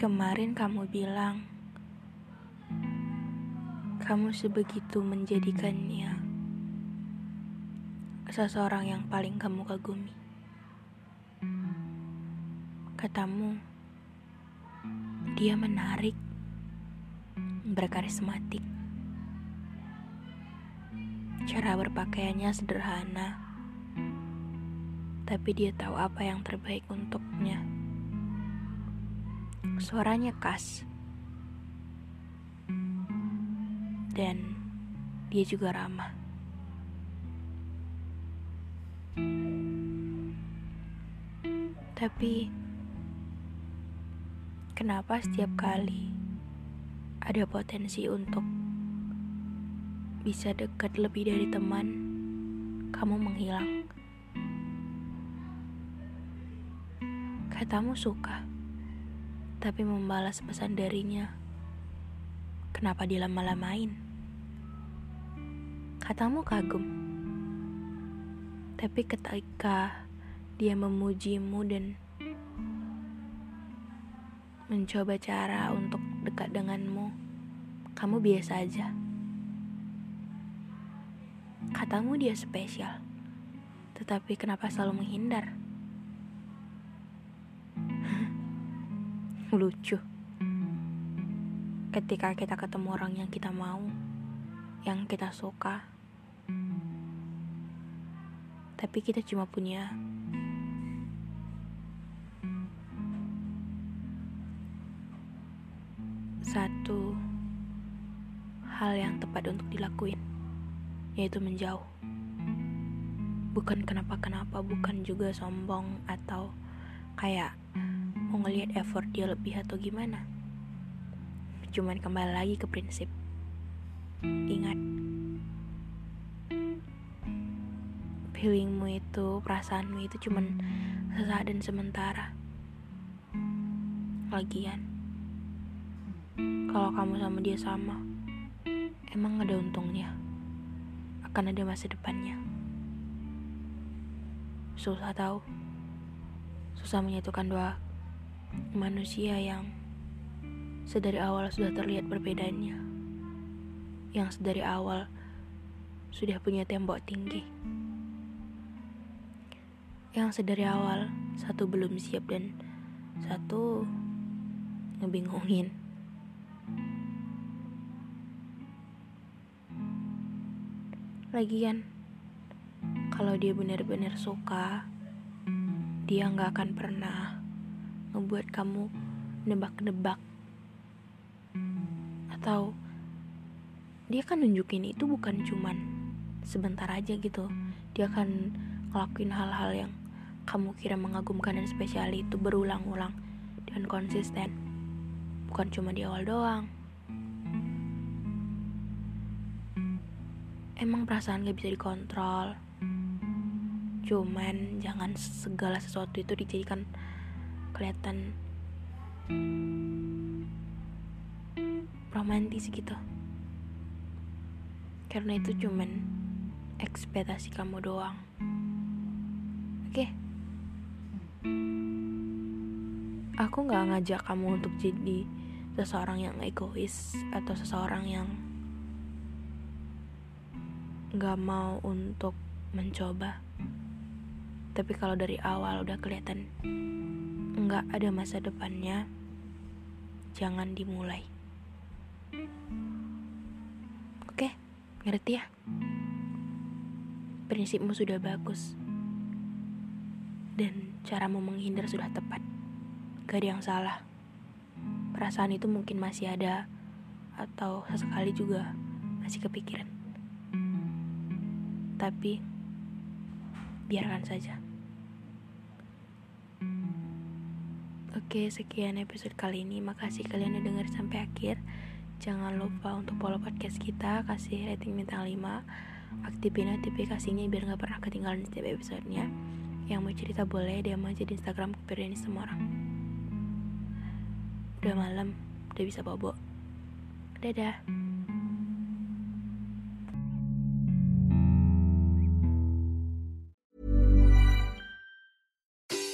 Kemarin kamu bilang kamu sebegitu menjadikannya seseorang yang paling kamu kagumi. Katamu, dia menarik, berkarismatik. Cara berpakaiannya sederhana, tapi dia tahu apa yang terbaik untuknya. Suaranya khas. Dan dia juga ramah. Tapi kenapa setiap kali ada potensi untuk bisa dekat lebih dari teman, kamu menghilang? Katamu suka tapi membalas pesan darinya. Kenapa dilama-lamain? Katamu kagum, tapi ketika dia memujimu dan mencoba cara untuk dekat denganmu, kamu biasa aja. Katamu dia spesial, tetapi kenapa selalu menghindar? Lucu ketika kita ketemu orang yang kita mau, yang kita suka, tapi kita cuma punya satu hal yang tepat untuk dilakuin, yaitu menjauh. Bukan kenapa-kenapa, bukan juga sombong atau kayak mau ngelihat effort dia lebih atau gimana? Cuman kembali lagi ke prinsip. Ingat. Feelingmu itu perasaanmu itu cuman sesaat dan sementara. Lagian kalau kamu sama dia sama emang ada untungnya? Akan ada masa depannya? Susah tahu. Susah menyatukan dua manusia yang sedari awal sudah terlihat perbedaannya, yang sedari awal sudah punya tembok tinggi, yang sedari awal satu belum siap dan satu ngebingungin. Lagian, kalau dia benar-benar suka, dia nggak akan pernah ngebuat kamu nebak-nebak. Atau dia kan nunjukin itu bukan cuman sebentar aja gitu. Dia akan ngelakuin hal-hal yang kamu kira mengagumkan dan spesial itu berulang-ulang dan konsisten. Bukan cuma di awal doang. Emang perasaan gak bisa dikontrol. Cuman jangan segala sesuatu itu dijadikan kelihatan romantis gitu. Karena itu cuman ekspektasi kamu doang. Oke? Aku nggak ngajak kamu untuk jadi seseorang yang egois atau seseorang yang nggak mau untuk mencoba. Tapi kalau dari awal udah kelihatan nggak ada masa depannya jangan dimulai. Oke ngerti ya? Prinsipmu sudah bagus. Dan caramu menghindar sudah tepat. Gak ada yang salah. Perasaan itu mungkin masih ada atau sesekali juga masih kepikiran. Tapi biarkan saja. Oke, sekian episode kali ini. Makasih kalian udah denger sampai akhir. Jangan lupa untuk follow podcast kita, kasih rating bintang 5, aktifin notifikasinya biar gak pernah ketinggalan setiap episodenya. Yang mau cerita boleh, dia mau jadi Instagram ini semua orang. Udah malam, udah bisa bobo. Dadah.